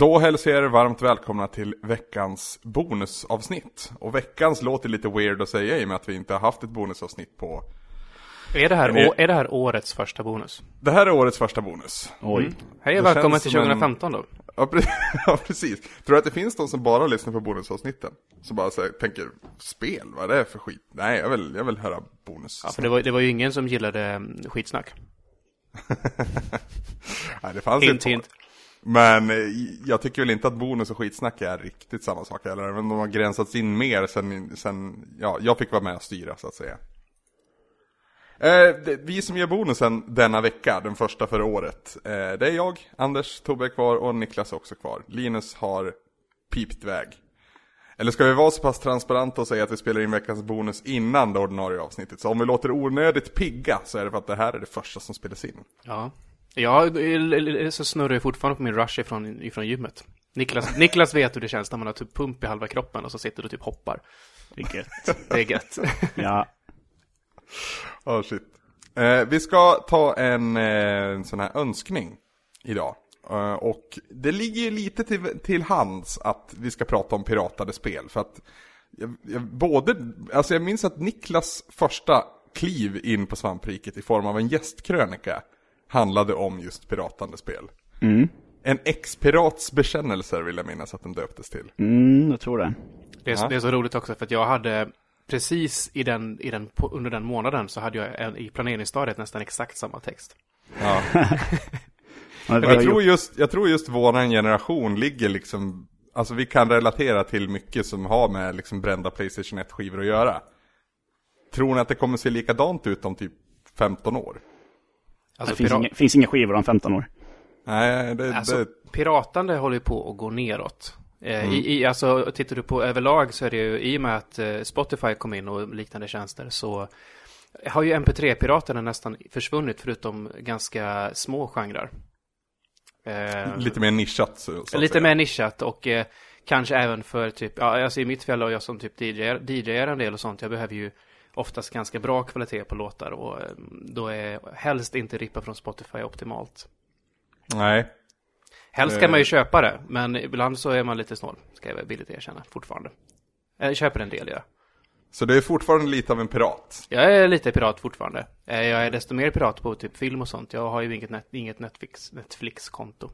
Då hälsar jag er varmt välkomna till veckans bonusavsnitt. Och veckans låter lite weird att säga i och med att vi inte har haft ett bonusavsnitt på... Är det här, är det här årets första bonus? Det här är årets första bonus. Oj. Hej och välkommen till som en- 2015 då. Ja, pre- ja, precis. Tror du att det finns de som bara lyssnar på bonusavsnitten? Som bara så här, tänker, spel, vad är det för skit? Nej, jag vill, jag vill höra bonus. Ja, för det var, det var ju ingen som gillade mm, skitsnack. Nej, det fanns Hint, ett par. hint. Men eh, jag tycker väl inte att bonus och skitsnack är riktigt samma sak heller. Även de har gränsats in mer sen, sen ja, jag fick vara med och styra så att säga. Eh, det, vi som gör bonusen denna vecka, den första för året. Eh, det är jag, Anders, Tobbe är kvar och Niklas är också kvar. Linus har pipt iväg. Eller ska vi vara så pass transparenta och säga att vi spelar in veckans bonus innan det ordinarie avsnittet? Så om vi låter onödigt pigga så är det för att det här är det första som spelas in. Ja. Jag eh, så snurrar jag fortfarande på min rush ifrån, ifrån gymmet. Niklas, Niklas vet hur det känns när man har typ pump i halva kroppen och så sitter du och typ hoppar. Det är gött. Det är gött. Ja. Oh shit. Eh, vi ska ta en, eh, en sån här önskning idag. Eh, och det ligger ju lite till, till hands att vi ska prata om piratade spel. För att jag, jag, både, alltså jag minns att Niklas första kliv in på svampriket i form av en gästkrönika handlade om just piratande spel. Mm. En ex-pirats bekännelser vill jag minnas att den döptes till. Mm, jag tror det. Det är, så- Ja. det är så roligt också för att jag hade precis i den, i den, på, under den månaden så hade jag en, i planeringsstadiet nästan exakt samma text. Ja. Jag tror, just, jag tror just våran generation ligger liksom, alltså vi kan relatera till mycket som har med liksom brända Playstation 1-skivor att göra. Tror ni att det kommer se likadant ut om typ 15 år? Alltså, det finns, pira- inga, finns inga skivor om 15 år. Nej, det, Alltså, det piratande håller ju på att gå neråt. Eh, Mm. i, i, alltså, tittar du på överlag så är det ju, i och med att eh, Spotify kom in och liknande tjänster så har ju MP3-piraterna nästan försvunnit förutom ganska små genrer. Eh, lite mer nischat så, så att lite säga. mer nischat och eh, kanske även för typ, ja alltså i mitt fall och jag som typ DJ, DJar en del och sånt, jag behöver ju oftast ganska bra kvalitet på låtar och eh, då är helst inte rippa från Spotify optimalt. Nej, Helst ska Eh. man ju köpa det, men ibland så är man lite snål, ska jag villigt erkänna, fortfarande. Jag köper en del, ja. så det är fortfarande lite av en pirat. Jag är lite pirat fortfarande. Eh, Jag är desto mer pirat på typ film och sånt. Jag har ju inget, net, inget Netflix, Netflix-konto.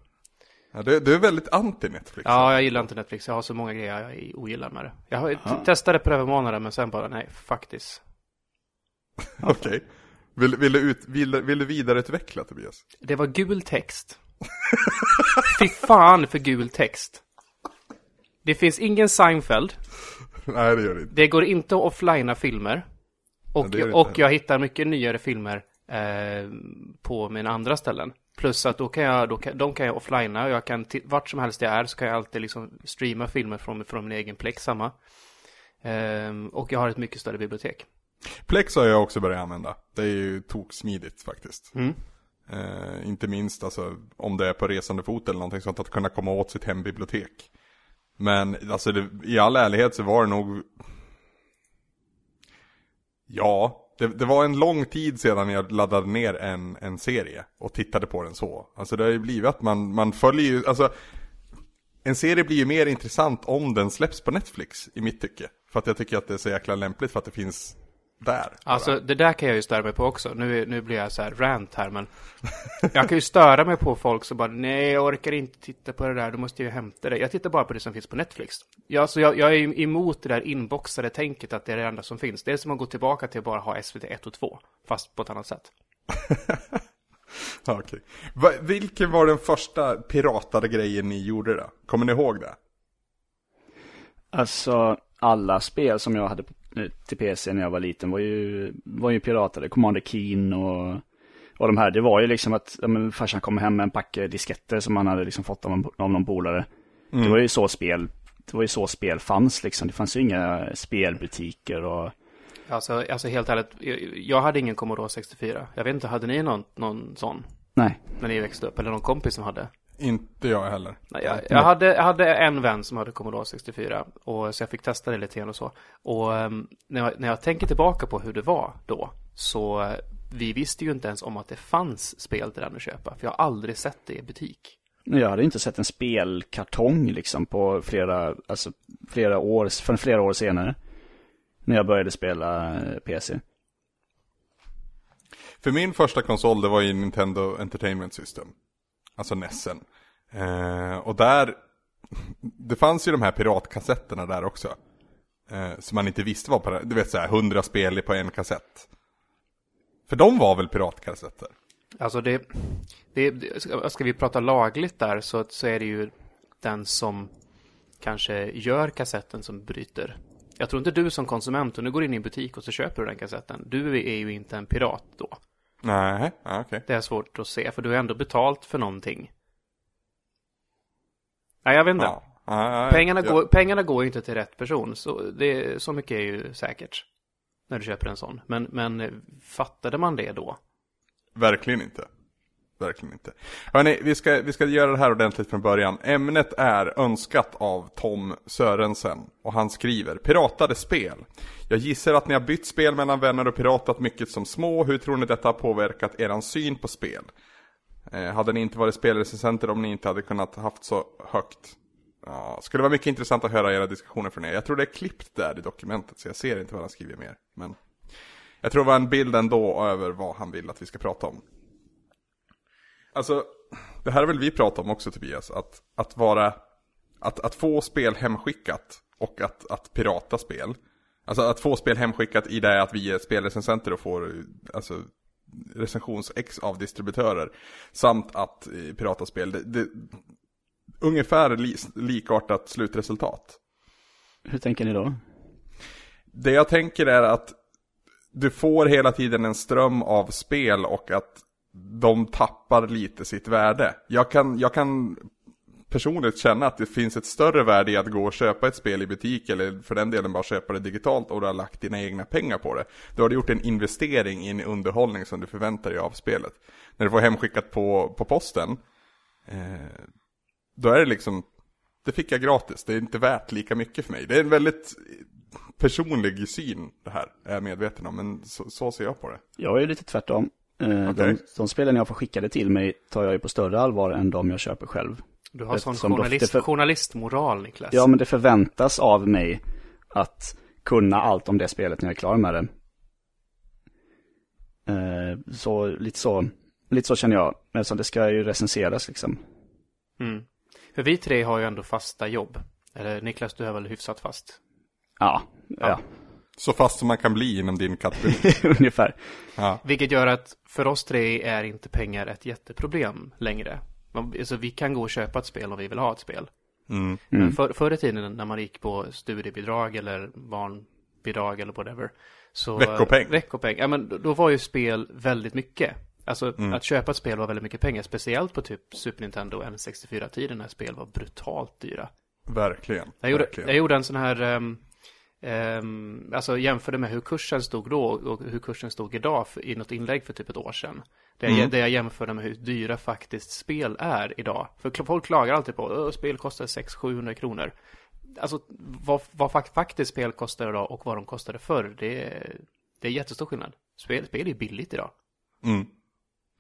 Ja, du, du är väldigt anti Netflix. Ja, jag gillar inte Netflix. Jag har så många grejer jag ogillar med det. Jag har t- testade på över månader, men sen bara, nej, faktiskt. Okej. Vill, vill, du ut, vill, vill du vidareutveckla Tobias? Det var gul text. Fy fan för gul text. Det finns ingen Seinfeld. Nej, det gör det inte. Det går inte att offlina filmer. Och, det och jag hittar mycket nyare filmer eh, på mina andra ställen. Plus att då kan jag, då kan, de kan jag offlina och jag kan, vart som helst jag är så kan jag alltid liksom streama filmer från, från min egen plex samma. Ehm, och jag har ett mycket större bibliotek. Plex har jag också börjat använda. Det är ju toksmidigt faktiskt. Mm. Eh, inte minst alltså, om det är på resande fot eller någonting sånt, att kunna komma åt sitt hembibliotek. Men alltså det, i all ärlighet så var det nog... Ja, det, det var en lång tid sedan jag laddade ner en, en serie och tittade på den så. Alltså det har ju blivit att man, man följer ju, alltså en serie blir ju mer intressant om den släpps på Netflix i mitt tycke. För att jag tycker att det är så jäkla lämpligt för att det finns där. bara. Alltså det där kan jag ju störa mig på också. Nu, nu blir jag så här rant här men Jag kan ju störa mig på folk som bara Nej jag orkar inte titta på det där, då måste jag ju hämta det. Jag tittar bara på det som finns på Netflix. Jag, alltså, jag, jag är emot det där inboxade tänket att det är det enda som finns. Det är som att gå tillbaka till att bara ha SVT 1 och 2. Fast på ett annat sätt. Ja, Okej. Va, vilken var den första piratade grejen ni gjorde då? Kommer ni ihåg det? Alltså, alla spel som jag hade på, till PC när jag var liten var ju, var ju piratade. Commander Keen och, och de här. Det var ju liksom att ja, men, farsan kom hem med en packe disketter som han hade liksom fått av, en- av någon polare. Det var ju så spel, det var ju så spel fanns liksom. Det fanns ju inga spelbutiker och Alltså, alltså helt ärligt, jag, jag hade ingen Commodore 64. Jag vet inte, hade ni någon, någon sån? nej. När ni växte upp? Eller någon kompis som hade? Inte jag heller. Nej, jag, jag, hade, jag hade en vän som hade Commodore 64 och så jag fick testa det lite grann och så. Och ehm, när, jag, när jag tänker tillbaka på hur det var då så eh, vi visste ju inte ens om att det fanns spel till den att köpa. För jag har aldrig sett det i butik. Jag hade inte sett en spelkartong liksom på flera, alltså flera år, från flera år senare. När jag började spela eh, PC. För min första konsol det var ju Nintendo Entertainment System. Alltså Nessen. Eh, och där, det fanns ju de här piratkassetterna där också. Eh, som man inte visste var på, du vet såhär, hundra spel på en kassett. För de var väl piratkassetter? Alltså det, det, det, ska- vi prata lagligt där så, så är det ju den som kanske gör kassetten som bryter. Jag tror inte du som konsument, om du går in i en butik och så köper du den kassetten, du är ju inte en pirat då. Nej, okej. Det är svårt att se, för du har ändå betalt för någonting. Nej, jag vet inte. Ja. Ah, Pengarna, ja. går, pengarna går ju inte till rätt person, så, det, så mycket är ju säkert. När du köper en sån. Men, men eh, fattade man det då? Verkligen inte. Verkligen inte. Hörni, vi ska, vi ska göra det här ordentligt från början. Ämnet är önskat av Tom Sörensen. Och han skriver, piratade spel. Jag gissar att ni har bytt spel mellan vänner och piratat mycket som små. Hur tror ni detta har påverkat eran syn på spel? Eh, hade ni inte varit spelrecensenter om ni inte hade kunnat haft så högt? Ja, skulle vara mycket intressant att höra era diskussioner från er. Jag tror det är klippt där i dokumentet, så jag ser inte vad han skriver mer. Men jag tror det var en bild ändå över vad han vill att vi ska prata om. Alltså, det här har väl vi pratat om också Tobias, att, att vara, att, att få spel hemskickat och att, att pirata spel. Alltså att få spel hemskickat i det att vi är spelrecensenter och får alltså, recensions-ex av distributörer. Samt att eh, pirata spel, det, det, ungefär li, likartat slutresultat. Hur tänker ni då? Det jag tänker är att du får hela tiden en ström av spel och att de tappar lite sitt värde. Jag kan, jag kan personligt känna att det finns ett större värde i att gå och köpa ett spel i butik eller för den delen bara köpa det digitalt och du har lagt dina egna pengar på det. Du har gjort en investering i en underhållning som du förväntar dig av spelet. När du får hemskickat på, på posten, eh, då är det liksom, det fick jag gratis, det är inte värt lika mycket för mig. Det är en väldigt personlig syn det här, är jag medveten om, men så, så ser jag på det. Jag är lite tvärtom. Eh, Okej. de, de spelen jag får skickade till mig tar jag ju på större allvar än de jag köper själv. Du har sån Eftersom då- journalist, för- journalistmoral, Niklas. Ja, men det förväntas av mig att kunna allt om det spelet när jag är klar med det. Eh, så lite så, lite så känner jag. Så det ska ju recenseras liksom. Mm. För vi tre har ju ändå fasta jobb. Eller Niklas, du är väl hyfsat fast? Ja, ja. Så fast som man kan bli inom din kategori. ungefär. Ja. Vilket gör att för oss tre är inte pengar ett jätteproblem längre. Alltså, vi kan gå och köpa ett spel om vi vill ha ett spel. Mm. Men för, förr i tiden när man gick på studiebidrag eller barnbidrag eller whatever. Så, Veckopeng. Veckopeng. Ja, men då- var ju spel väldigt mycket. Alltså Mm. att köpa ett spel var väldigt mycket pengar. Speciellt på typ Super Nintendo och N64-tiden när spel var brutalt dyra. Verkligen. Jag gjorde, verkligen. jag gjorde en sån här, um, um, alltså jämförde med hur kursen stod då och hur kursen stod idag för, i något inlägg för typ ett år sedan. Jag, Mm. där jag jämförde med hur dyra faktiskt spel är idag. För folk klagar alltid på att spel kostar 600-700 kronor. Alltså vad, vad fak- faktiskt spel kostar idag och vad de kostade förr, det är, det är jättestor skillnad. Spel, spel är billigt idag. Mm.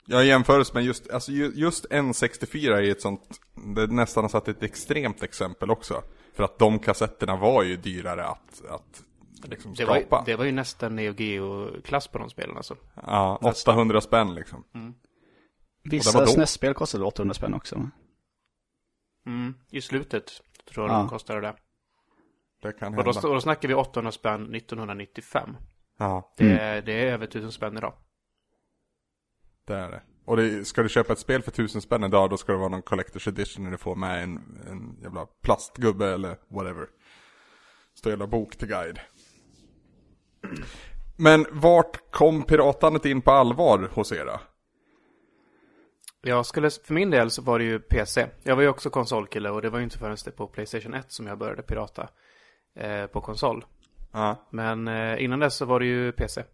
Jag jämförelse med just, alltså ju- just N64 är ett sånt, det nästan satt ett extremt exempel också. För att de kassetterna var ju dyrare att, att liksom Det var, ju- skapa. det var ju nästan Neo Geo-klass på de spelen alltså. Ja, 800 spänn liksom. Var Vissa då. SNES-spel kostade 800 spänn också. va? Mm, I slutet tror jag Ja. de kostade det. Det kan Och då, hända. och då snackar vi 800 spänn 1995. Ja, Det, är, det är över 1000 spänn idag. det är det. Och det, ska du köpa ett spel för 1000 spänn idag, då ska det vara någon collector's edition när du får med en, en jävla plastgubbe eller whatever. Står jävla bok till guide. Men vart kom piratandet in på allvar hos er då? Jag skulle, för min del så var det ju PC. Jag var ju också konsolkille och det var ju inte förrän det på Playstation 1 som jag började pirata eh, på konsol. Ja, Men eh, innan dess så var det ju PC.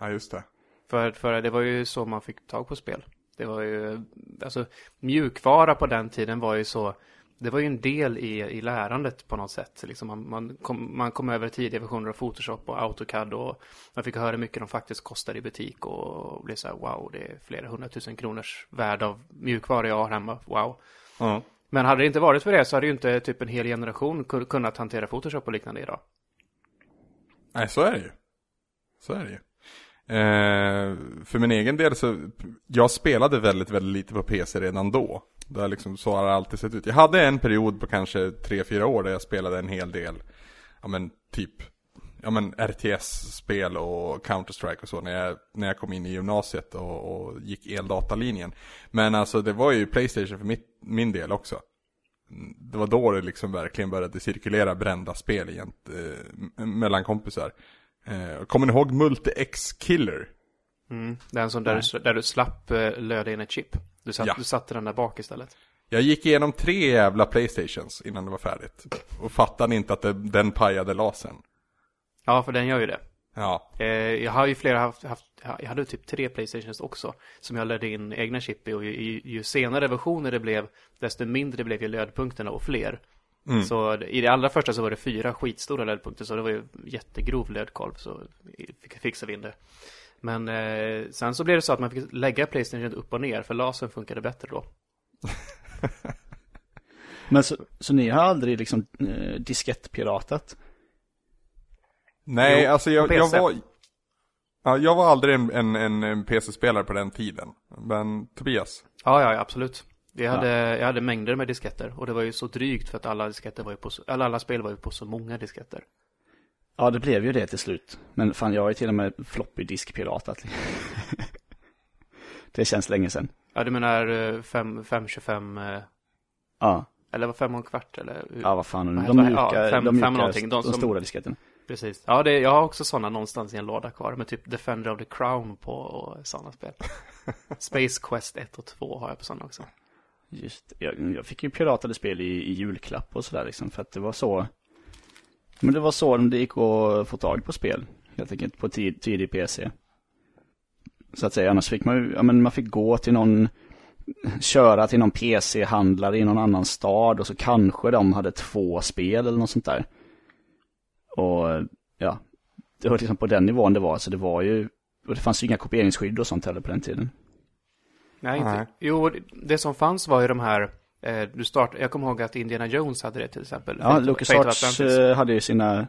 ja just det. För, för det var ju så man fick tag på spel. Det var ju, alltså mjukvara på den tiden var ju så, det var ju en del i, i lärandet på något sätt. Liksom man, man, kom, man kom över tidiga versioner av Photoshop och AutoCAD och man fick höra hur mycket de faktiskt kostade i butik och blev så här wow, det är flera hundratusen kronors värde av mjukvara jag har hemma, wow. Ja. Men hade det inte varit för det så hade ju inte typ en hel generation kun- kunnat hantera Photoshop och liknande idag. Nej, så är det ju. Så är det ju. Eh, för min egen del så, jag spelade väldigt, väldigt lite på PC redan då. Där liksom, så har det alltid sett ut. Jag hade en period på kanske 3-4 år där jag spelade en hel del, ja men typ, ja men RTS-spel och Counter-Strike och så när jag, när jag kom in i gymnasiet och, och gick eldatalinjen. Men alltså det var ju Playstation för mitt, min del också. Det var då det liksom verkligen började cirkulera brända spel egent, eh, mellan kompisar. Eh, kommer ni ihåg Multi-X Killer? Mm. Den som där, du, där du slapp eh, löda in ett chip. Du, satt, Ja. du satte den där bak istället. Jag gick igenom tre jävla Playstations innan det var färdigt. Och fattade inte att det, den pajade lasern. Ja, för den gör ju det. Ja, Eh, jag har ju flera haft, haft, jag hade typ tre Playstations också. Som jag lödde in egna chip i och ju, ju, ju senare versioner det blev, desto mindre blev ju lödpunkterna och fler. Mm. Så i det allra första så var det fyra skitstora lödpunkter, så det var ju jättegrov lödkolv, så fick fixade vi in det. Men eh, sen så blev det så att man fick lägga Playstation upp och ner, för lasern funkade bättre då. Men så, så ni har aldrig liksom eh, diskettpiratat? nej Jo, alltså jag, jag var... Ja, jag var aldrig en, en, en, PC-spelare på den tiden. Men Tobias? Ja, ja, absolut. Jag hade, jag hade mängder med disketter och det var ju så drygt för att alla disketter var ju på eller alla spel var ju på så många disketter. Ja, det blev ju det till slut. Men fan, jag ju till och med floppy disk-piratat. det känns länge sedan. Ja, du menar eh, fem- 525 eh, Ja, eller var fem och en kvart eller? ja vad fan. De mjuka, Ja, fem- de, mjuka fem någonting. De de, som- stora disketterna. Precis. Ja, det, jag har också sådana någonstans i en låda kvar med typ Defender of the Crown på och sådana spel. Space Quest 1 och 2 har jag på sådana också. Just jag, jag fick ju piratade spel i, i julklapp och sådär liksom. För att det var så. Men det var så det gick att få tag på spel. Helt enkelt på tid, tidig PC. Så att säga. Annars fick man ju, ja men man fick gå till någon. Köra till någon PC-handlare i någon annan stad. Och så kanske de hade två spel eller något sånt där. Och ja. Det var liksom på den nivån det var. Så det var ju. Och det fanns ju inga kopieringsskydd och sånt heller på den tiden. Nej, inte. Nej. Jo, det- som fanns var ju de här, eh, du start, jag kommer ihåg att Indiana Jones hade det till exempel. Ja, LucasArts eh, hade ju sina...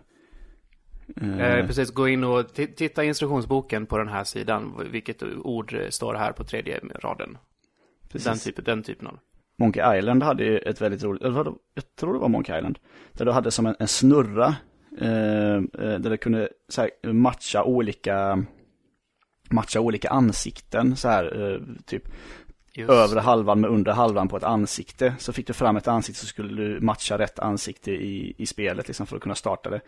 eh, Eh, precis, gå in och ti- titta i instruktionsboken på den här sidan, vilket ord eh, står här på tredje raden. precis. Den, typen, den typen av. Monkey Island hade ju ett väldigt roligt, jag tror det var Monkey Island. Där du hade som en, en snurra, eh, eh, där du kunde här, matcha olika, matcha olika ansikten så här, eh, typ Just. övre halvan med under halvan på ett ansikte. Så fick du fram ett ansikte så skulle du matcha rätt ansikte i, i spelet liksom för att kunna starta det.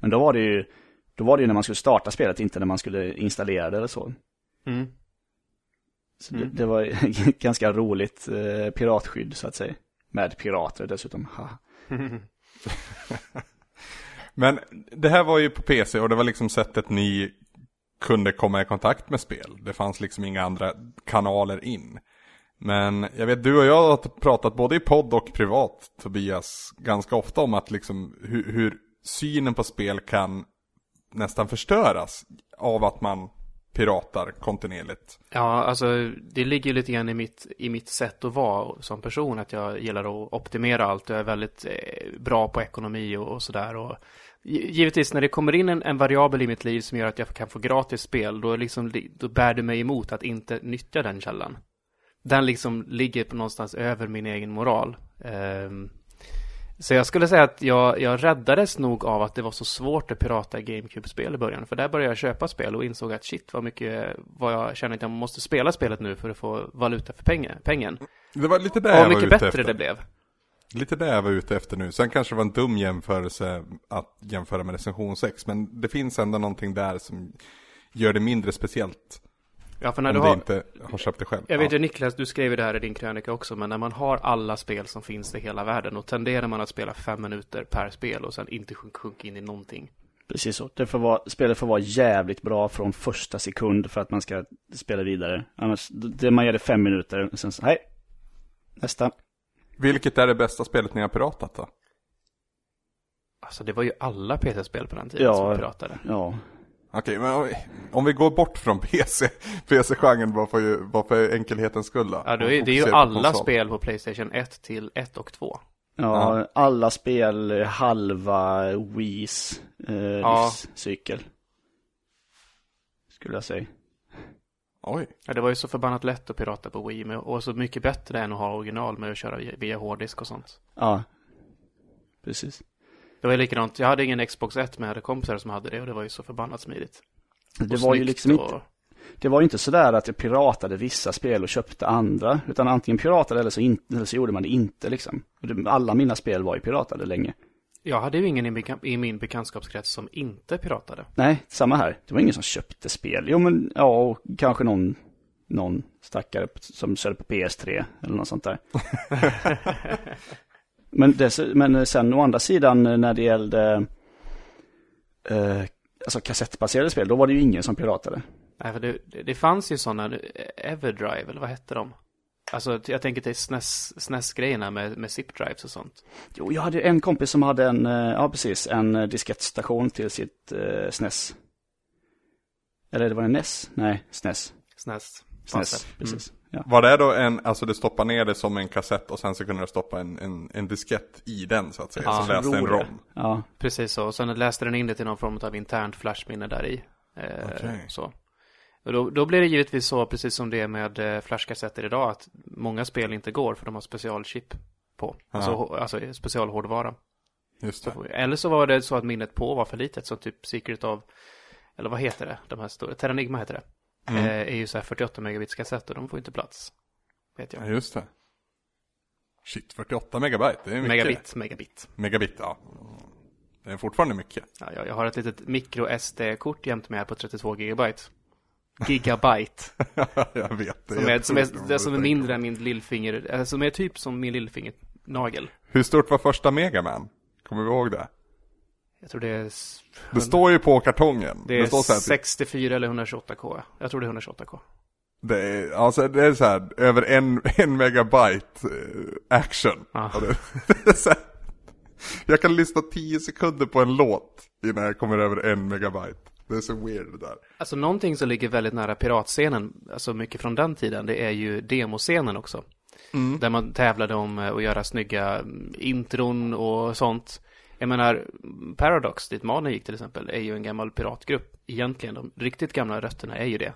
Men då var det ju, då var det ju när man skulle starta spelet, inte när man skulle installera det eller så. Mm. Så Mm. det, det var ganska roligt eh, piratskydd så att säga. Med pirater dessutom. Men det här var ju på PC och det var liksom sättet ni kunde komma i kontakt med spel. Det fanns liksom inga andra kanaler in. Men jag vet, du och jag har pratat både i podd och privat, Tobias, ganska ofta om att liksom hur, hur synen på spel kan nästan förstöras av att man piratar kontinuerligt. Ja, alltså det ligger ju lite grann i mitt, i mitt sätt att vara som person. Att jag gillar att optimera allt. Jag är väldigt eh, bra på ekonomi och, och sådär. Och givetvis när det kommer in en, en variabel i mitt liv som gör att jag kan få gratis spel. Då, liksom, li- då bär det mig emot att inte nyttja den källan. Den liksom ligger på någonstans över min egen moral. Ehm, så jag skulle säga att jag, jag räddades nog av att det var så svårt att pirata GameCube-spel i början. För där började jag köpa spel och insåg att shit vad mycket, vad jag känner att jag måste spela spelet nu för att få valuta för pengen. pengen. Det var lite det jag var mycket bättre efter. det blev. Lite det jag var ute efter nu. Sen kanske det var en dum jämförelse att jämföra med recension 6. Men det finns ändå någonting där som gör det mindre speciellt. Ja, för när om du har, inte har köpt det själv. jag vet ja. ju Niklas, du skrev ju det här i din krönika också, men när man har alla spel som finns i hela världen och tenderar man att spela fem minuter per spel och sen inte sjunk- sjunka in i någonting. Precis så. Det får vara, spelet får vara jävligt bra från första sekund för att man ska spela vidare. Annars, det, man ger det fem minuter och sen så, hej. Nästa. Vilket är det bästa spelet ni har piratat då? Alltså det var ju alla PC-spel på den tiden Ja. som piratade. Ja. Okej, men om vi, om vi går bort från PC, PC-genren bara för, bara för enkelhetens skull då. Ja, då Och är, det är ju på alla konsol. spel på Playstation 1 till 1 och 2. Ja, alla spel eh, halva Wii's eh, Ja. livscykel. Skulle jag säga. Oj. Ja, det var ju så förbannat lätt att pirata på Wii med, och så mycket bättre än att ha original med att köra via- via hårddisk och sånt. Ja, precis. Det var ju likadant, jag hade ingen Xbox 1 men jag hade kompisar som hade det och det var ju så förbannat smidigt. Det Och var ju liksom inte, och- det var ju inte sådär att jag piratade vissa spel och köpte andra. Utan antingen piratade eller så, inte, eller så gjorde man det inte liksom. Det, alla mina spel var ju piratade länge. Jag hade ju ingen i, min bekantskapskrets som inte piratade. Nej, samma här. Det var ingen som köpte spel. Jo men, ja, och kanske någon, någon stackare som körde på PS3 eller något sånt där. men, dess, men sen å andra sidan när det gällde eh, alltså kassettbaserade spel, då var det ju ingen som piratade. Nej, för det, det, det fanns ju sådana, Everdrive, eller vad hette de? Alltså, jag tänker till SNES, SNES-grejerna med, med zip-drives och sånt. Jo, jag hade en kompis som hade en, eh, ja precis, en eh, diskettstation till sitt eh, SNES. Eller det var en NES? Nej, SNES. SNES. SNES, Mm. precis. Ja. Var det då en, alltså du stoppar ner det som en kassett och sen så kunde du stoppa en, en, en diskett i den så att säga, Ja, som läste en rom? Ja, Precis så. Och sen läste den in det till någon form av internt flashminne där i. Eh, Okej. Så. Och då, då blir det givetvis så, precis som det är med eh, flashkassetter idag, att många spel inte går för de har specialchip på. Alltså, Ja. alltså specialhårdvara. Just det. Eller så var det så att minnet på var för litet, så typ Secret of, eller vad heter det, de här stora, Terranigma heter det. Mm. Eh, är ju så här 48 megabits kassetter, de får inte plats. Vet Ja, jag. just det. Shit, 48 megabyte, det är mycket. Megabit, megabit. Megabit, ja. Det är fortfarande mycket. Ja, jag, jag har ett litet micro SD-kort jämt med här på 32 gigabyte. Gigabyte. jag vet. Det Som är, som är, det som är mindre än min lillfinger, äh, som är typ som min lillfingernagel. Hur stort var första Megaman? Kommer vi ihåg det? Jag tror det är, s- Det står ju på kartongen. det är står så här, 64 eller 128k. Jag tror det är 128k. det är, alltså det är så här, över en, en megabyte eh, action. Det, det så här, jag kan lyssna 10 sekunder på en låt innan jag kommer över en megabyte. Det är så weird det där. Alltså någonting som ligger väldigt nära piratscenen, alltså mycket från den tiden, det är ju demoscenen också. Där man tävlade om eh, att göra snygga mm, intron och sånt. Jag menar, Paradox, dit Manen gick till exempel, är ju en gammal piratgrupp. Egentligen, de riktigt gamla rötterna är ju det.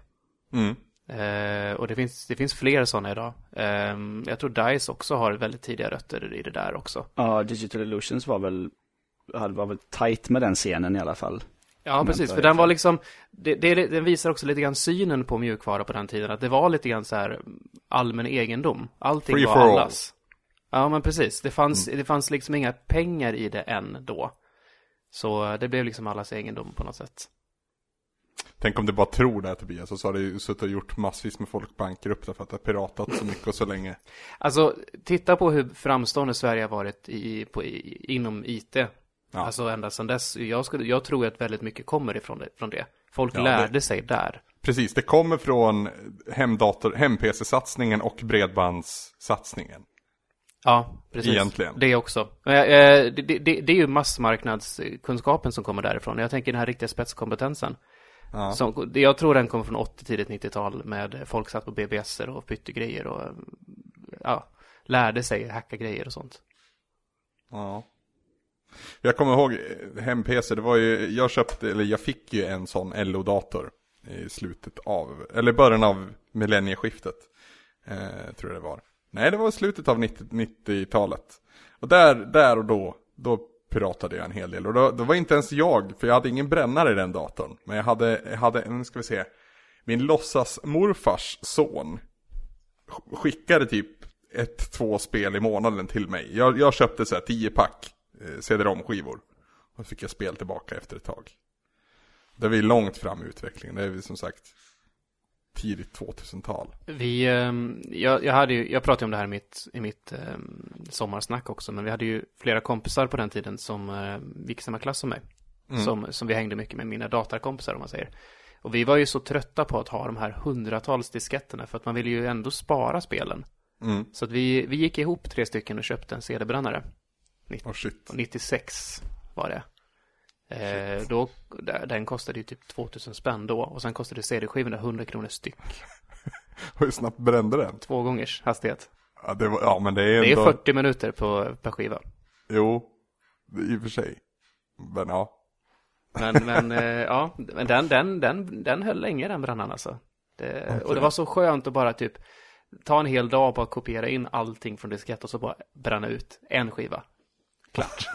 Mm. Eh, och det finns, det finns fler sådana idag. Eh, jag tror DICE också har väldigt tidiga rötter i det där också. ja Digital Illusions var väl, hade- var väl tight med den scenen i alla fall. Ja, precis. För den var liksom, det, det, den visar också lite grann synen på mjukvara på den tiden. Att det var lite grann så här allmän egendom. Allting Free var for all. allas. Ja, men precis. Det fanns, det fanns liksom inga pengar i det än då. Så det blev liksom allas egendom på något sätt. Tänk om du bara tror det här Tobias, och så har du suttit och gjort massvis med folk bankrupt för att det har piratat så mycket och så länge. Alltså, titta på hur framstående Sverige har varit i, på, i, inom IT. Ja. Alltså ända sedan dess. Jag, skulle, jag tror att väldigt mycket kommer ifrån det. Från det. Folk Ja, lärde det- sig där. Precis, det kommer från hemdator, hem-PC-satsningen och bredbandssatsningen. Ja, precis. Egentligen. Det också. Eh, Det, det, det är ju massmarknadskunskapen som kommer därifrån. Jag tänker den här riktiga spetskompetensen. Ja. Som, jag tror den kommer från 80 tidigt 90-tal med folk satt på BBS och bytte grejer och ja, lärde sig hacka grejer och sånt. Ja. Jag kommer ihåg eh, hem-PC, det var ju, jag köpte, eller jag fick ju en sån LO-dator i slutet av, eller början av millennieskiftet. Eh, tror jag det var. Nej, det var slutet av 90 90-talet. Och där, där och då, då piratade jag en hel del. Och då, då var inte ens jag, för jag hade ingen brännare i den datorn. Men jag hade, jag hade, nu ska vi se, min låtsas morfars son skickade typ ett, två spel i månaden till mig. Jag, jag köpte så här 10 pack eh, CD-ROM-skivor. Och så fick jag spel tillbaka efter ett tag. Det är vi långt fram i utvecklingen. Det är vi som sagt tidigt 2000-tal. Vi, ehm, jag, jag, hade ju, jag pratade om det här i mitt, i mitt ehm, sommarsnack också, men vi hade ju flera kompisar på den tiden som gick i samma klass som mig. Som, som vi hängde mycket med, mina datarkompisar om man säger. Och vi var ju så trötta på att ha de här hundratals disketterna, för att man ville ju ändå spara spelen. Mm. Så att vi, vi gick ihop tre stycken och köpte en CD-brännare. Oh shit. 96 var det. Eh, då, den kostade ju typ 2000 spänn då. Och sen kostade CD-skivorna 100 kronor styck. Och hur snabbt brände den? Två gångers hastighet. Ja, det var, ja men det är Det är ändå... 40 minuter på, per skiva. Jo, i och för sig. Men ja. Men, men eh, ja, men den, den, den, den höll länge den brännan alltså. Det, Och det var så skönt att bara typ ta en hel dag på att kopiera in allting från diskett och så bara bränna ut en skiva. Klart.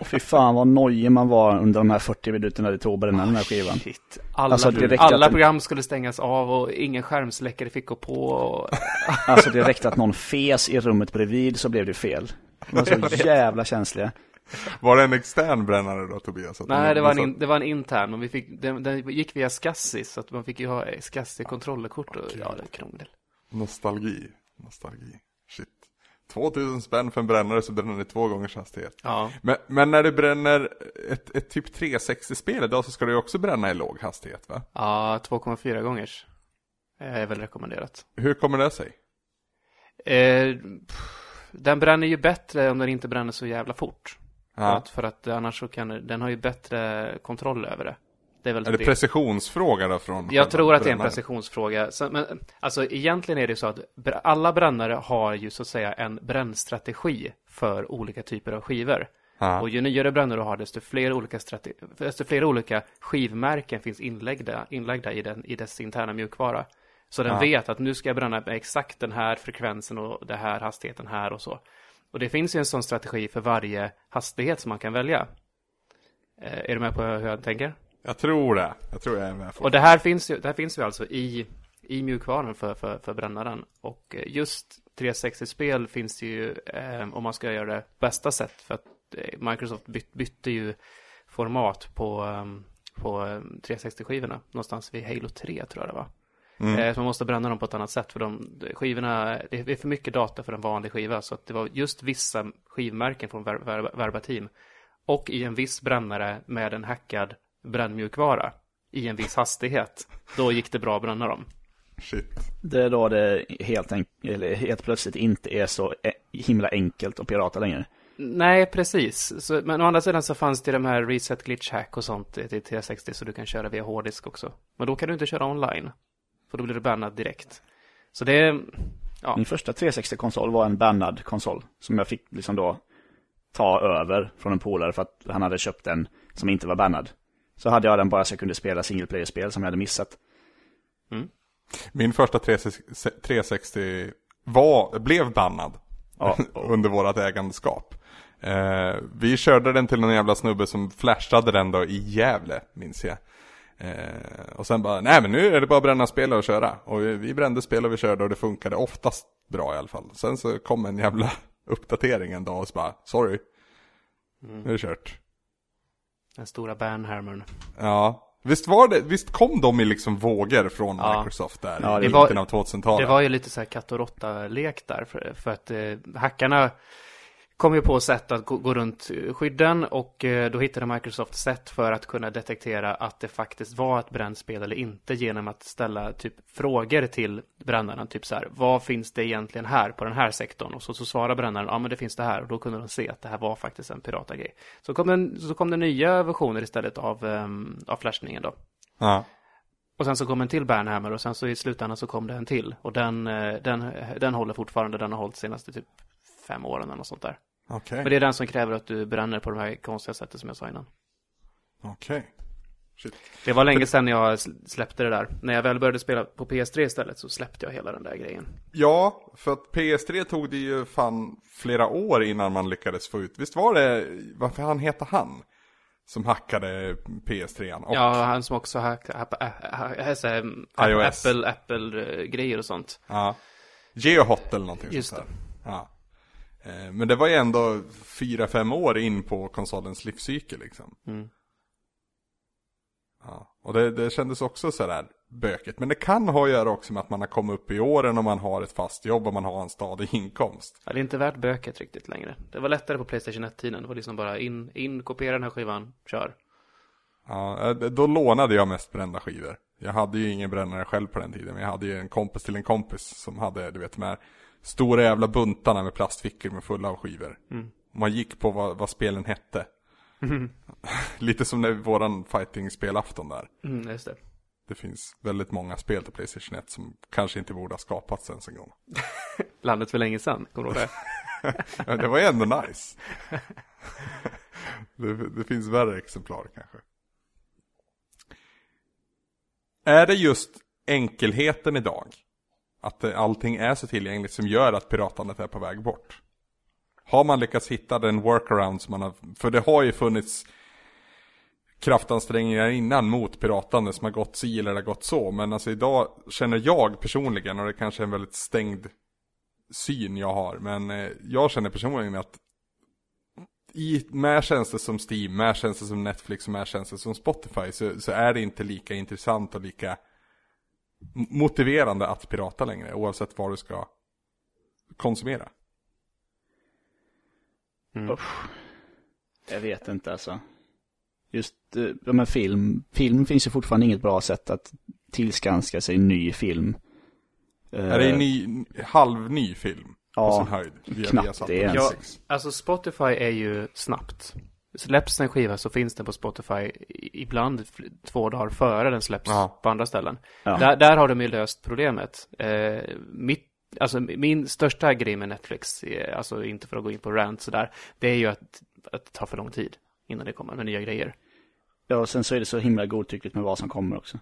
Och fy fan vad nojig man var under de här 40 minuterna det tog den här skivan. Shit. Alla, Alltså, alla att- program skulle stängas av och ingen skärmsläckare fick gå på. Och... Alltså det räckte att någon fes i rummet bredvid så blev det fel. De var så jävla känsliga. Var det en extern brännare då Tobias? Att Nej, det var, en, så- in, det var en intern, men vi fick, den, den gick via Scassi, så att man fick ju ha Scassi-kontrollkort och ja, det är krångel. Nostalgi. Nostalgi. Shit. 2000 spänn för en brännare så bränner det två gångers hastighet. Ja. Men, men när du bränner ett, ett typ 360-spel idag så ska du också bränna i låg hastighet va? Ja, 2,4 gångers. Eh, är väl rekommenderat. Hur kommer det sig? Eh, pff, den bränner ju bättre om den inte bränner så jävla fort. För, Ja. att, för att annars så kan den har ju bättre kontroll över det. Det är väl Är det precisionsfråga då från Jag tror att det är en precisionsfråga. Så, men, alltså egentligen är det så att alla brännare har ju så att säga en brännstrategi för olika typer av skivor. Ja. Och ju nyare brännare du har, desto fler olika, desto fler olika skivmärken finns inlagda, inlagda i, den, i dess interna mjukvara. Så den Ja. vet att nu ska jag bränna med exakt den här frekvensen och den här hastigheten här och så. Och det finns ju en sån strategi för varje hastighet som man kan välja. Eh, är du med på hur jag tänker? Jag tror det. Jag tror jag är med. Och det här finns ju, det här finns ju alltså i, i mjukvaran för, för, för brännaren. Och eh, just 360-spel finns det ju, eh, om man ska göra det bästa sätt, för att eh, Microsoft byt, bytte ju format på, eh, på eh, 360-skivorna, någonstans vid Halo 3 tror jag det var. Mm. Eh, så man måste bränna dem på ett annat sätt, för de skivorna, det är för mycket data för en vanlig skiva, så att det var just vissa skivmärken från Ver, Ver, Verbatim och i en viss brännare med en hackad brännmjukvara i en viss hastighet. Då gick det bra att bränna dem. Shit. Det är då det helt, eller helt plötsligt inte är så himla enkelt att pirata längre. Nej, precis. Så, men å andra sidan så fanns det de här reset glitch hack och sånt till 360 så du kan köra via hårddisk också. Men då kan du inte köra online. För då blir du bannad direkt. Så det är, ja, Min första 360-konsol var en bannad konsol som jag fick liksom då ta över från en polare för att han hade köpt en som inte var bannad. Så hade jag den bara så jag kunde spela single player-spel som jag hade missat. Min första 360 360 var, blev bannad Ja, under vårat ägandeskap. Eh, vi körde den till någon jävla snubbe som flashade den då i Gävle, minns jag. Eh, och sen bara, nej men nu är det bara att bränna spel och köra. Och vi, vi brände spel och vi körde och det funkade oftast bra i alla fall. Sen så kom en jävla uppdatering en dag och så bara, sorry. Nu är det kört. Den stora bannhammern. Ja, visst var det, visst kom de i liksom vågor från Ja. Microsoft där Ja, i det var- mitten av 2000-talet? Det var ju lite så här katt och råtta-lek där. För, för att eh, hackarna kom ju på sätt att gå, runt skydden och eh, då hittade Microsoft sätt för att kunna detektera att det faktiskt var ett brännspel eller inte genom att ställa typ frågor till brännaren. Typ så här, vad finns det egentligen här på den här sektorn? Och så, så svarar brännaren, ja men det finns det här. Och då kunde de se att det här var faktiskt en piratagrej. Så kom, den, så kom det nya versioner istället av, um, av flashningen då. Ja. Och sen så kom en till Bernhammer och sen så i slutändan så kom det en till. Och den, eh, den, den håller fortfarande, den har hållit senaste typ fem åren eller något sånt där. Okej, Men det är den som kräver att du bränner på de här konstiga sättet som jag sa innan. okej. Shit. Det var länge sedan jag sl- släppte det där. När jag väl började spela på PS3 istället så släppte jag hela den där grejen. Ja, för att PS3 tog det ju fan flera år innan man lyckades få ut. Visst var det, varför han heter han? Som hackade PS3 och Ja, han som också har ha, ha, ha, så här, iOS. Apple, Apple-grejer och sånt. ja. Geohot eller någonting Just sånt där. Ja. Eh, Men det var ju ändå fyra fem år in på konsolens livscykel liksom. Mm. Ja. Och det, det kändes också sådär bökigt. Men det kan ha att göra också med att man har kommit upp i åren och man har ett fast jobb och man har en stadig inkomst. Ja, det är inte värt böket riktigt längre. Det var lättare på Playstation 1-tiden. Det var liksom bara in, in, kopiera den här skivan, kör. Ja, eh, då lånade jag mest brända skivor. Jag hade ju ingen brännare själv på den tiden, men jag hade ju en kompis till en kompis som hade, du vet, här stora jävla buntarna med plastfickor med fulla av skivor. Mm. Man gick på vad, vad spelen hette. lite som när våran fighting-spelafton där. Mm, just det. Det finns väldigt många spel till Playstation 1 som kanske inte borde ha skapats ens en gång. Landet för länge sedan, kommer du ihåg det? Ja, det var ju ändå nice. det, det finns värre exemplar kanske. Är det just enkelheten idag? Att eh, allting är så tillgängligt som gör att piratandet är på väg bort? Har man lyckats hitta den workaround som man har, för det har ju funnits kraftansträngningar innan mot piratande som har gått si eller det har gått så. Men alltså idag känner jag personligen, och det kanske är en väldigt stängd syn jag har, men eh, jag känner personligen att i, med tjänster som Steam, med tjänster som Netflix och med tjänster som Spotify så, så är det inte lika intressant och lika motiverande att pirata längre oavsett vad du ska konsumera. Usch. Jag vet inte alltså. Just, eh, ja men film, film finns ju fortfarande inget bra sätt att tillskanska sig ny film. Är det en ny, halvny film? På Ja, sin höjd? Via knappt Viasat det ens. Ja, alltså Spotify är ju snabbt. Släpps en skiva så finns den på Spotify ibland två dagar före den släpps Ja. på andra ställen. Ja. Där, där har de ju löst problemet. Eh, mitt, alltså min största grej med Netflix, eh, alltså inte för att gå in på rant sådär, det är ju att, att det tar för lång tid innan det kommer med nya grejer. Ja, och sen så är det så himla godtyckligt med vad som kommer också.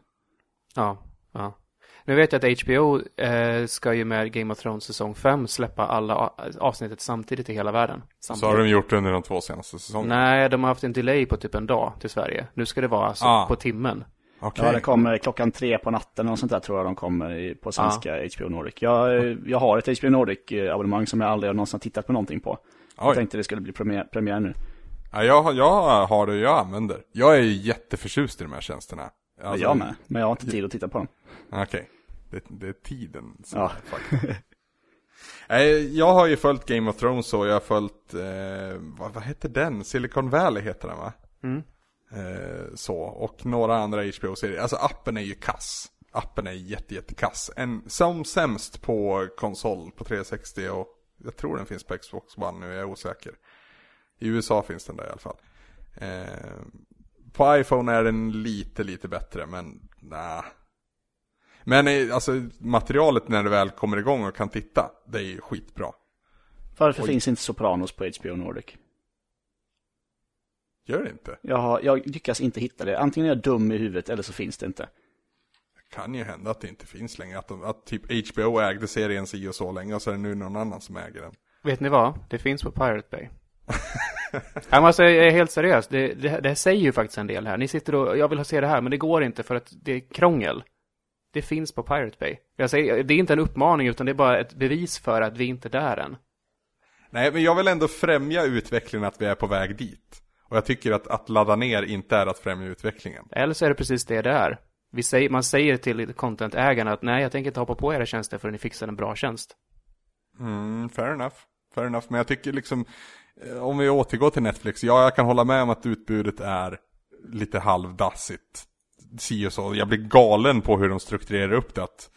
Ja, ja. Nu vet jag att HBO eh, ska ju med Game of Thrones säsong 5 släppa alla avsnittet samtidigt i hela världen. Så Samtidigt. har de gjort under de två senaste säsongerna? Nej, de har haft en delay på typ en dag till Sverige. Nu ska det vara alltså Ah. på timmen. Okej. Ja, det kommer klockan tre på natten och sånt där tror jag de kommer på svenska HBO Nordic. Jag, eh, jag har ett HBO Nordic-abonnemang som jag aldrig någonsin har tittat på någonting på. Jag Oj. tänkte det skulle bli premiär, premiär nu. Ja, jag, har- jag har det jag använder. Jag är ju jätteförtjust i de här tjänsterna. Alltså, jag med, men jag har inte tid att titta på dem. Okej. Det, det är tiden som Ja. Nej, jag har ju följt Game of Thrones och jag har följt, eh, vad, vad heter den? Silicon Valley heter den va? Mm. Eh, så, och några andra HBO-serier. Alltså appen är ju kass. Appen är jätte, jätte kass. En, som sämst på konsol på 360 och jag tror den finns på Xbox One nu, jag är osäker. I USA finns den där i alla fall. Eh, på iPhone är den lite, lite bättre, men nej. Men eh, alltså materialet när det väl kommer igång och kan titta, det är ju skitbra. Varför Oj. finns inte Sopranos på HBO Nordic? Gör det inte? Jag, har, jag lyckas inte hitta det. Antingen är jag dum i huvudet eller så finns det inte. kan ju hända att det inte finns längre. Att, de, att typ HBO ägde serien si och så länge och så är det nu någon annan som äger den. Vet ni vad? Det finns på Pirate Bay. Jag måste jag är helt seriös. Det, det, det säger ju faktiskt en del här. Ni sitter och, jag vill se det här, men det går inte för att det är krångel. Det finns på Pirate Bay. Jag säger, det är inte en uppmaning, utan det är bara ett bevis för att vi inte är där än. Nej, men jag vill ändå främja utvecklingen att vi är på väg dit. Och jag tycker att, att ladda ner inte är att främja utvecklingen. Eller så är det precis det det är. Vi säger, man säger till content-ägarna att nej, jag tänker inte hoppa på era tjänster förrän ni fixar en bra tjänst. Mm, fair enough. Fair enough. Men jag tycker liksom, eh, om vi återgår till Netflix, ja jag kan hålla med om att utbudet är lite halvdassigt. Si och så. Jag blir galen på hur de strukturerar upp det. Att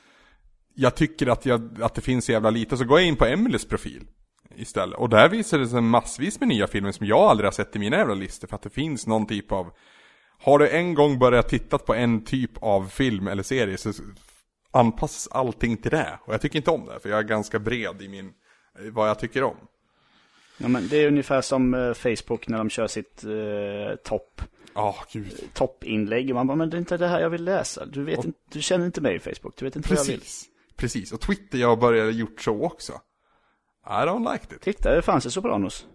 jag tycker att, jag, att det finns så jävla lite, så går jag in på Emelies profil istället. Och där visar det sig massvis med nya filmer som jag aldrig har sett i mina jävla listor. För att det finns någon typ av Har du en gång börjat titta på en typ av film eller serie så anpassas allting till det. Och jag tycker inte om det, för jag är ganska bred i min, vad jag tycker om. Ja, men det är ungefär som eh, Facebook när de kör sitt eh, topp, Gud. toppinlägg. Man bara, men det är inte det här jag vill läsa. Du, vet inte, du känner inte mig i Facebook, du vet inte vad jag vill. Precis. Precis, och Twitter jag har börjat gjort så också. I don't like it. Titta, det fanns i Sopranos.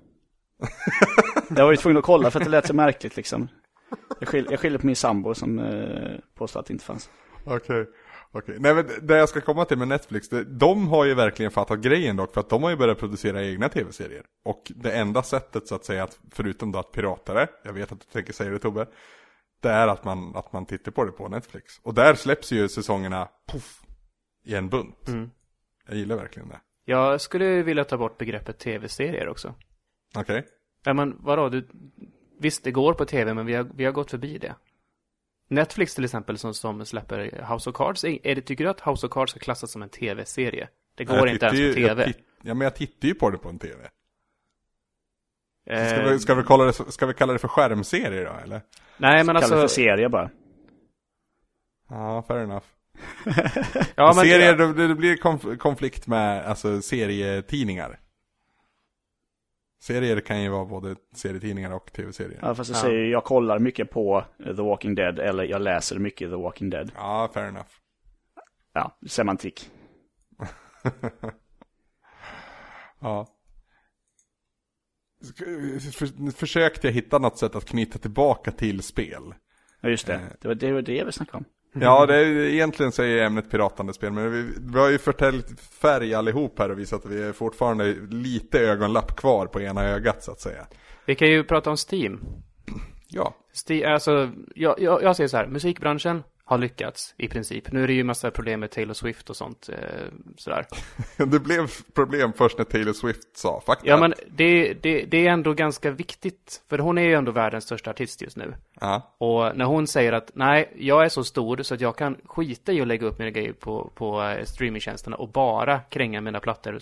jag var ju tvungen att kolla för att det lät så märkligt liksom. Jag skyller, jag skyller på min sambo som eh, påstår att det inte fanns. Okej. Okej, nej men det jag ska komma till med Netflix, det, de har ju verkligen fattat grejen dock för att de har ju börjat producera egna tv-serier. Och det enda sättet så att säga, att, förutom då att pirata det, jag vet att du tänker säga det Tobbe, det är att man, att man tittar på det på Netflix. Och där släpps ju säsongerna, poff, i en bunt. Mm. Jag gillar verkligen det. Jag skulle vilja ta bort begreppet tv-serier också. Okej? Ja, men vadå? Du, visst, det går på tv, men vi har, vi har gått förbi det. Netflix till exempel som, som släpper House of Cards, är, det, tycker du att House of Cards ska klassas som en tv-serie? Det går Jag inte ens på tv. Titt, ja men jag tittar ju på det på en tv. Ska Eh, vi, ska, vi kalla det, ska vi kalla det för skärmserie då eller? nej men Kallar det för alltså, serie bara. Ja, fair enough. ja, men, Serier, det, det blir konf- konflikt med alltså, serietidningar. Serier kan ju vara både serietidningar och tv-serier. Ja, fast jag Ja. säger jag kollar mycket på The Walking Dead eller jag läser mycket The Walking Dead. Ja, fair enough. Ja, semantik. Ja. För- Försökte jag hitta något sätt att knyta tillbaka till spel. Ja, just det. Eh. Det var det, var det vi snackade om. Ja, det är, egentligen så är ämnet piratande spel, men vi, vi har ju förtäljt färg allihop här och visat att vi är fortfarande lite ögonlapp kvar på ena ögat så att säga. vi kan ju prata om Steam. Ja, Steam alltså, jag, jag, jag säger så här, musikbranschen har lyckats i princip. Nu är det ju massa problem med Taylor Swift och sånt, eh, sådär. det blev problem först när Taylor Swift sa fakta. Ja, men det, det, det är ändå ganska viktigt, för hon är ju ändå världens största artist just nu. Ja, Och när hon säger att nej, jag är så stor så att jag kan skita i att lägga upp mina grejer på, på eh, streamingtjänsterna och bara kränga mina plattor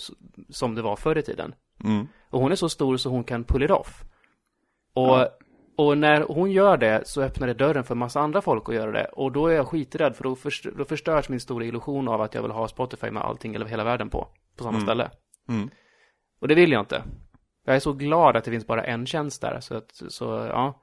som det var förr i tiden. mm. Och hon är så stor så hon kan pull it off. Och, och när hon gör det så öppnar det dörren för massa andra folk att göra det. Och då är jag skiträdd för då, först, då förstörs min stora illusion av att jag vill ha Spotify med allting eller hela världen på, på samma ställe. Mm. Och det vill jag inte. Jag är så glad att det finns bara en tjänst där, så att, så, ja.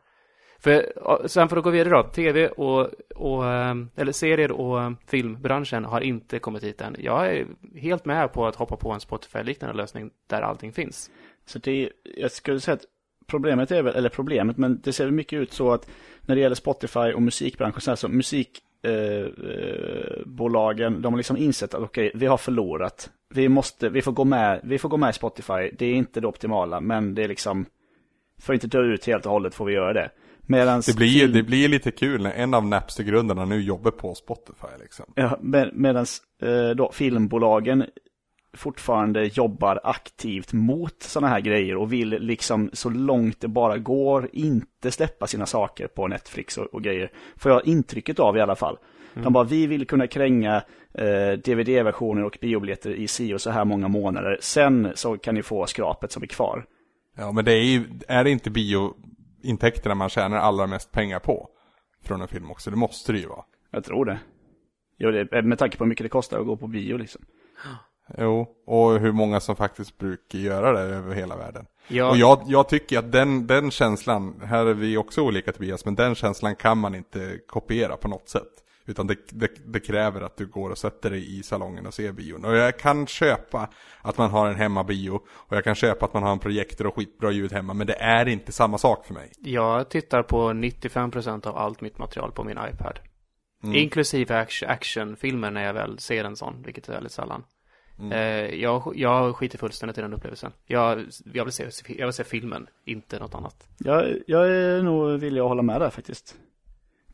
För, sen för att gå vidare då, tv och, och eh, eller serier och filmbranschen har inte kommit hit än. Jag är helt med på att hoppa på en Spotify-liknande lösning där allting finns. Så det, jag skulle säga att problemet är väl, eller problemet, men det ser mycket ut så att när det gäller Spotify och musikbranschen så, här, så musikbolagen, eh, bolagen, de har liksom insett att okej, vi har förlorat. Vi måste, vi får gå med, vi får gå med i Spotify. Det är inte det optimala, men det är liksom, för att inte dö ut helt och hållet får vi göra det. Medans Det blir film- det blir lite kul när en av Napster-grundarna nu jobbar på Spotify liksom. Ja, med, medan eh, då filmbolagen fortfarande jobbar aktivt mot sådana här grejer och vill liksom så långt det bara går inte släppa sina saker på Netflix och, och grejer. Får jag intrycket av i alla fall. De bara, vi vill kunna kränga eh, DVD-versioner och biobiljetter i si och så här många månader. Sen så kan ni få skrapet som är kvar. Ja, men det är ju, är det inte biointäkterna man tjänar allra mest pengar på? Från en film också, det måste det ju vara. Jag tror det. Jo, det med tanke på hur mycket det kostar att gå på bio liksom. Jo, och hur många som faktiskt brukar göra det över hela världen. Ja. Och jag, jag tycker att den, den känslan, här är vi också olika Tobias, men den känslan kan man inte kopiera på något sätt. Utan det, det, det kräver att du går och sätter dig i salongen och ser bion. Och jag kan köpa att man har en hemmabio, och jag kan köpa att man har en projektor och skitbra ljud hemma, men det är inte samma sak för mig. Jag tittar på 95% av allt mitt material på min iPad. Inklusive action, actionfilmer när jag väl ser en sån, vilket är väldigt sällan. Eh, jag, jag skiter fullständigt i den upplevelsen. Jag, jag, vill se, jag vill se filmen, inte något annat. Jag, jag är nog villig att hålla med där faktiskt.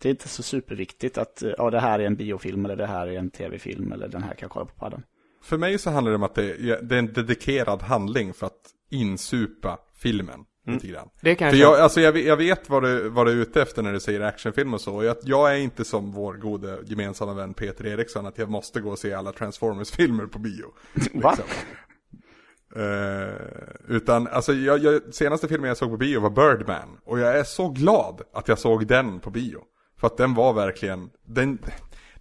Det är inte så superviktigt att ja, det här är en biofilm eller det här är en tv-film eller den här kan jag kolla på padden. För mig så handlar det om att det, det är en dedikerad handling för att insupa filmen. Lite grann. Det kan jag För jag, alltså jag, vet- jag vet vad du, vad du är ute efter när du säger actionfilm och så. Jag, jag är inte som vår gode gemensamma vän Peter Eriksson att jag måste gå och se alla Transformers-filmer på bio. Va? Eh, utan, alltså jag, jag, senaste filmen jag såg på bio var Birdman. Och jag är så glad att jag såg den på bio. För att den var verkligen, den,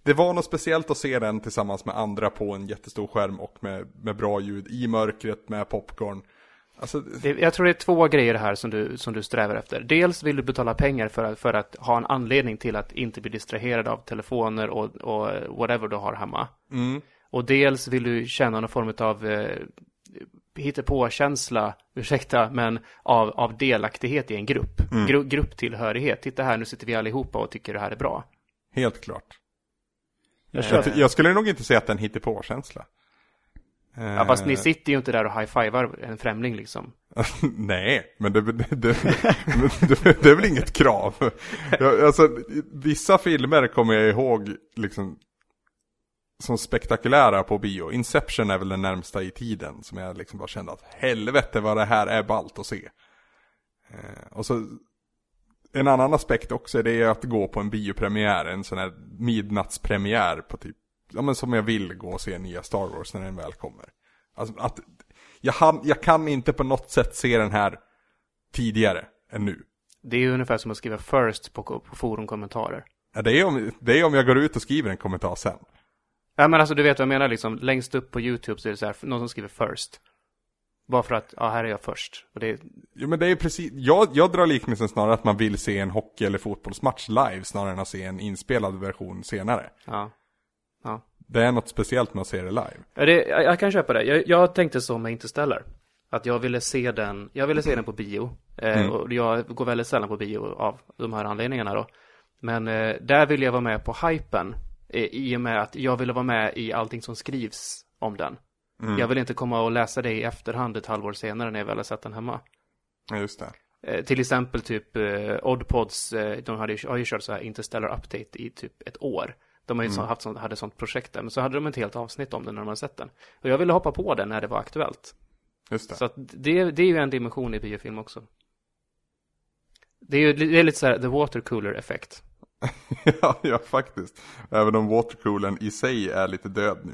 det var något speciellt att se den tillsammans med andra på en jättestor skärm och med, med bra ljud i mörkret med popcorn. Alltså, Det, jag tror det är två grejer här som du, som du strävar efter. Dels vill du betala pengar för att, för att ha en anledning till att inte bli distraherad av telefoner och, och whatever du har hemma. mm, Och dels vill du känna någon form av eh, hittepå-känsla, ursäkta, men av, av delaktighet i en grupp. Gru, grupptillhörighet. Titta här, nu sitter vi allihopa och tycker det här är bra. helt klart. Jag Jag, köper. jag skulle nog inte säga att den hittar på känsla Ja, fast ni sitter ju inte där och high-fivar en främling liksom. Nej, men det, det, det, det, det är väl inget krav. Jag, alltså, vissa filmer kommer jag ihåg liksom som spektakulära på bio. Inception är väl den närmsta i tiden som jag liksom bara kände att helvete vad det här är ballt att se. Eh, och så en annan aspekt också det är att gå på en biopremiär, en sån här midnattspremiär på typ, ja men som jag vill gå och se nya Star Wars när den väl kommer. Alltså att, jag, han, jag kan inte på något sätt se den här tidigare än nu. Det är ju ungefär som att skriva first på, på forumkommentarer. Ja, det, är om, det är om jag går ut och skriver en kommentar sen. Ja men alltså du vet vad jag menar liksom. Längst upp på YouTube så är det så här, någon som skriver first. Bara för att, ja här är jag först. Och det är, Jo men det är precis, jag, jag drar liknelsen snarare att man vill se en hockey eller fotbollsmatch live snarare än att se en inspelad version senare. ja. Det är något speciellt med att se det live. Ja, det, jag, jag kan köpa det. Jag, jag tänkte så med Interstellar. Att jag ville se den, jag ville se den på bio. Eh, Mm. Och jag går väldigt sällan på bio av de här anledningarna då. Men eh, där ville jag vara med på hypen. Eh, I och med att jag ville vara med i allting som skrivs om den. Mm. Jag vill inte komma och läsa det i efterhand ett halvår senare när jag väl har sett den hemma. Ja, just det. Eh, till exempel typ eh, Oddpods, eh, de hade, har ju kört så här Interstellar Update i typ ett år. De har ju så, haft sånt, hade sånt projekt där, men så hade de ett helt avsnitt om det när de hade sett den. Och jag ville hoppa på den när det var aktuellt. Just det. Så att det, det är ju en dimension i biofilm också. Det är ju det är lite så här the water cooler effekt. ja, ja, faktiskt. Även om watercoolern i sig är lite död nu.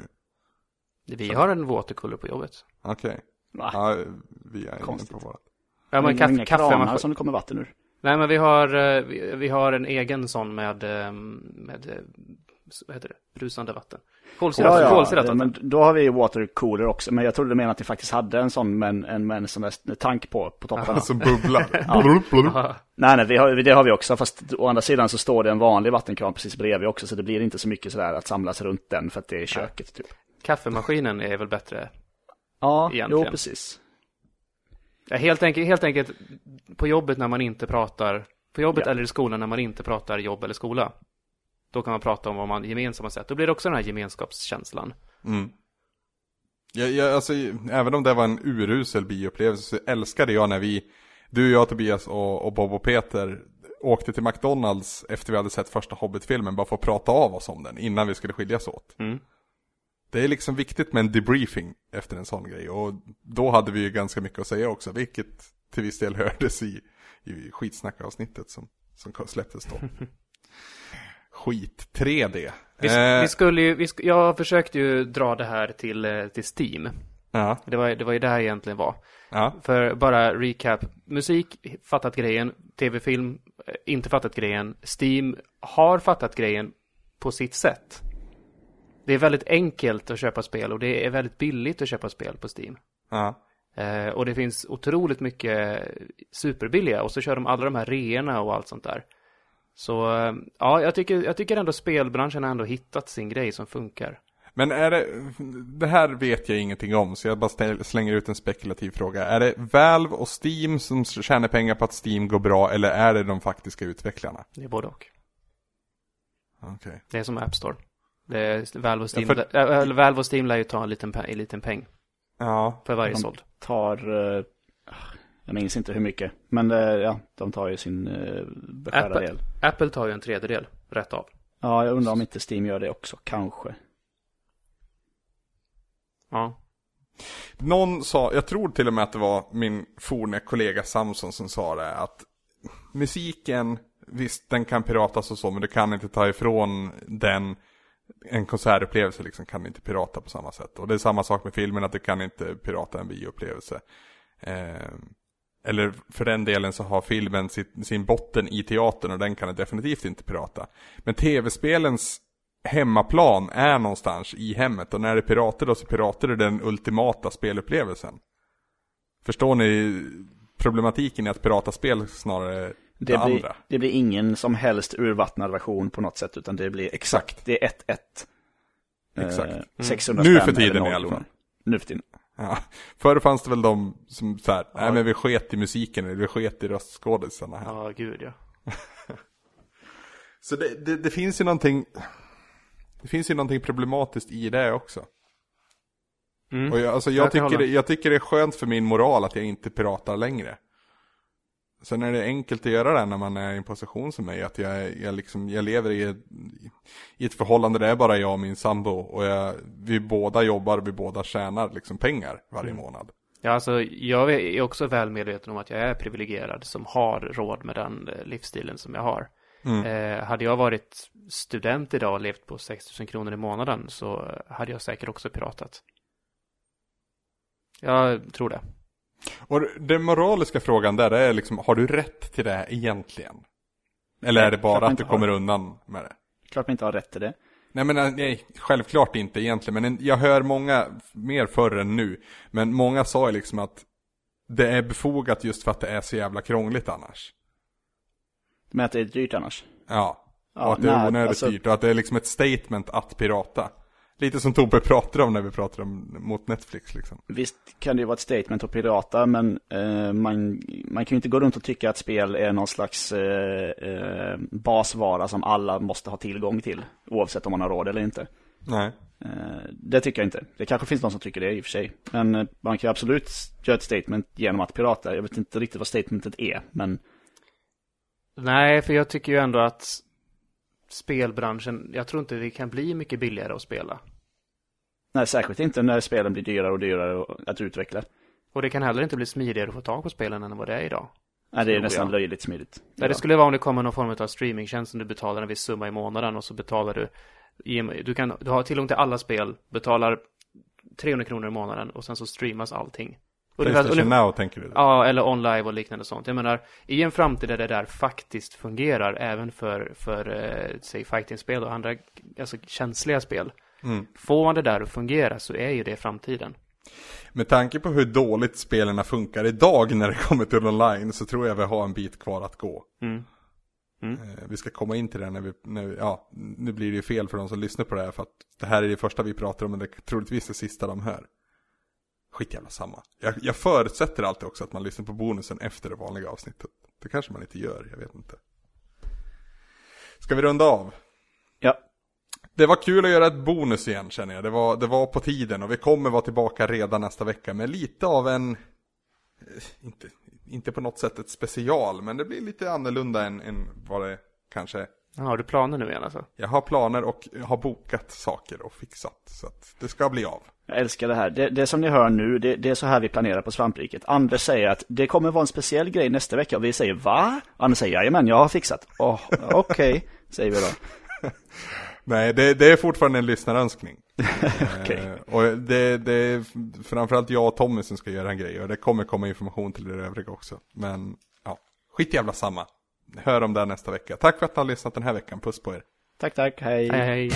Vi har en watercooler på jobbet. Okej. Va? Ja, vi är inne Konstigt. på vårat. Ja, men Inga kaffe, kranar kaffemaskin. som det kommer vatten ur. Nej, men vi har, eh, vi, vi har en egen sån med, eh, med, eh, vad heter det, brusande vatten. Kolsyrat, Ja, kolsyrat ja, vatten. men då har vi watercooler också. Men jag trodde du menade att vi faktiskt hade en sån med en, en, med en sån där tank på, på toppen. Som bubblar. Ja. Nej, nej, vi har, det har vi också. Fast å andra sidan så står det en vanlig vattenkran precis bredvid också. Så det blir inte så mycket sådär att samlas runt den för att det är köket typ. Kaffemaskinen är väl bättre. Ja, Egentligen. jo precis. Ja, helt, enkelt, helt enkelt på jobbet när man inte pratar, på jobbet Ja. eller i skolan när man inte pratar jobb eller skola. Då kan man prata om vad man gemensamt har sett. Då blir det också den här gemenskapskänslan. Mm. Jag, jag, alltså, även om det var en urusel bioupplevelse så älskade jag när vi, du, jag, Tobias och, och Bob och Peter åkte till McDonalds efter vi hade sett första Hobbit-filmen bara för att prata av oss om den innan vi skulle skiljas åt. Mm. Det är liksom viktigt med en debriefing efter en sån grej och då hade vi ju ganska mycket att säga också, vilket till viss del hördes i, i skitsnackavsnittet som, som släpptes då. Skit 3D. Vi, Eh, vi skulle ju, vi jag försökte ju dra det här till, eh, till Steam. ja, Det var, det var ju det här egentligen var. ja, För bara recap. Musik, fattat grejen. Tv-film, eh, inte fattat grejen. Steam har fattat grejen på sitt sätt. Det är väldigt enkelt att köpa spel och det är väldigt billigt att köpa spel på Steam. ja. Eh, och det finns otroligt mycket superbilliga och så kör de alla de här reorna och allt sånt där. Så eh, ja, jag tycker, jag tycker ändå spelbranschen har ändå hittat sin grej som funkar. Men är det, det här vet jag ingenting om så jag bara slänger ut en spekulativ fråga. Är det Valve och Steam som tjänar pengar på att Steam går bra eller är det de faktiska utvecklarna? Det är både och. Okej. Det är som App Store. Det är Valve och Steam, Ja, för- äh, Valve och Steam lär ju ta en liten, en liten peng Ja, för varje De- såld. Tar, eh, jag minns inte hur mycket. Men eh, ja, de tar ju sin eh, beskärda Apple, del. Apple tar ju en tredjedel rätt av. Ja, jag undrar om inte Steam gör det också, kanske. Ja. Någon sa, jag tror till och med att det var min forne kollega Samson som sa det, att musiken, visst den kan piratas och så, men du kan inte ta ifrån den en konsertupplevelse liksom kan inte pirata på samma sätt. Och det är samma sak med filmen, att du kan inte pirata en bioupplevelse. Eh, eller för den delen så har filmen sitt, sin botten i teatern och den kan du definitivt inte pirata. Men tv-spelens hemmaplan är någonstans i hemmet och när det är pirater då så pirater du den ultimata spelupplevelsen. Förstår ni problematiken i att pirata spel snarare det, Det blir, andra? det blir ingen som helst urvattnad version på något sätt, utan det blir exakt, det är 1-1. Exakt. Eh, 600 Nu spänn för tiden i alla fall. Nu för tiden. Ja. Förr fanns det väl de som så här, nej men vi sket i musiken eller vi sket i röstskådisarna här. Ja, gud ja. Så det, det, det finns ju någonting, det finns ju någonting problematiskt i det också. Mm. Och jag, alltså jag, Jag tycker det, jag tycker det är skönt för min moral att jag inte piratar längre. Sen är det enkelt att göra det när man är i en position som mig. Att jag, jag, liksom, jag lever i ett, i ett förhållande där det är bara jag och min sambo. Och jag, vi båda jobbar och vi båda tjänar liksom pengar varje Mm. månad. Ja, alltså, jag är också väl medveten om att jag är privilegierad som har råd med den eh, livsstilen som jag har. Mm. Eh, hade jag varit student idag och levt på 6 000 kronor i månaden så hade jag säkert också piratat. Jag tror det. Och den moraliska frågan där är liksom, har du rätt till det här egentligen? Eller Nej, är det bara att du har. kommer undan med det? Klart man inte har rätt till det. Nej men eh, nej, självklart inte egentligen, men en- jag hör många, mer förr än nu, men många sa ju liksom att det är befogat just för att det är så jävla krångligt annars. Men att det är dyrt annars. Ja, Ja, och att det är nej, onödigt alltså- dyrt och att det är liksom ett statement att pirata. Lite som Tobbe pratar om när vi pratar om mot Netflix liksom. Visst kan det ju vara ett statement att pirata, men eh, man, man kan ju inte gå runt och tycka att spel är någon slags eh, eh, basvara som alla måste ha tillgång till, oavsett om man har råd eller inte. Nej. Eh, det tycker jag inte. Det kanske finns någon som tycker det i och för sig. Men eh, man kan ju absolut göra ett statement genom att pirata. Jag vet inte riktigt vad statementet är, men Nej, för jag tycker ju ändå att spelbranschen, jag tror inte det kan bli mycket billigare att spela. nej, särskilt inte när spelen blir dyrare och dyrare att utveckla. Och det kan heller inte bli smidigare att få tag på spelen än vad det är idag. Nej, det är nästan jag. löjligt smidigt. Där det skulle vara om det kommer någon form av streamingtjänst som du betalar en viss summa i månaden och så betalar du du, kan, du har tillgång till alla spel, betalar 300 kronor i månaden och sen så streamas allting. Playstation ungefär- Now tänker du? Ja, eller online och liknande sånt. Jag menar, i en framtid där det där faktiskt fungerar även för, för eh, säg fighting-spel och andra alltså, känsliga spel. Mm. Får man det där att fungera så är ju det framtiden. Med tanke på hur dåligt spelarna funkar idag när det kommer till online så tror jag vi har en bit kvar att gå. Mm. Eh, Vi ska komma in till det när vi, när vi, ja, nu blir det ju fel för de som lyssnar på det här för att det här är det första vi pratar om men det är troligtvis det sista de hör. Skit jävla samma. Jag, jag förutsätter alltid också att man lyssnar på bonusen efter det vanliga avsnittet. Det kanske man inte gör, jag vet inte. Ska vi runda av? Ja, Det var kul att göra ett bonus igen känner jag. Det var, det var på tiden och vi kommer vara tillbaka redan nästa vecka med lite av en, eh, inte, inte på något sätt ett special, men det blir lite annorlunda än, än vad det kanske. Ja, har du planer nu igen alltså? Jag har planer och har bokat saker och fixat, så att det ska bli av. jag älskar det här. Det, det som ni hör nu, det, det är så här vi planerar på Svampriket. Anders säger att det kommer vara en speciell grej nästa vecka och vi säger va? Anders säger jajamän, jag har fixat. Åh, okej, säger vi då. Nej, det, det är fortfarande en lyssnarönskning. Okej. Eh, och det, det är framförallt jag och Tommy som ska göra en grej och det kommer komma information till er övriga också. Men ja, skit jävla samma. Hör om det här nästa vecka. Tack för att ni har lyssnat den här veckan. Puss på er. Tack, tack, hej. Hej.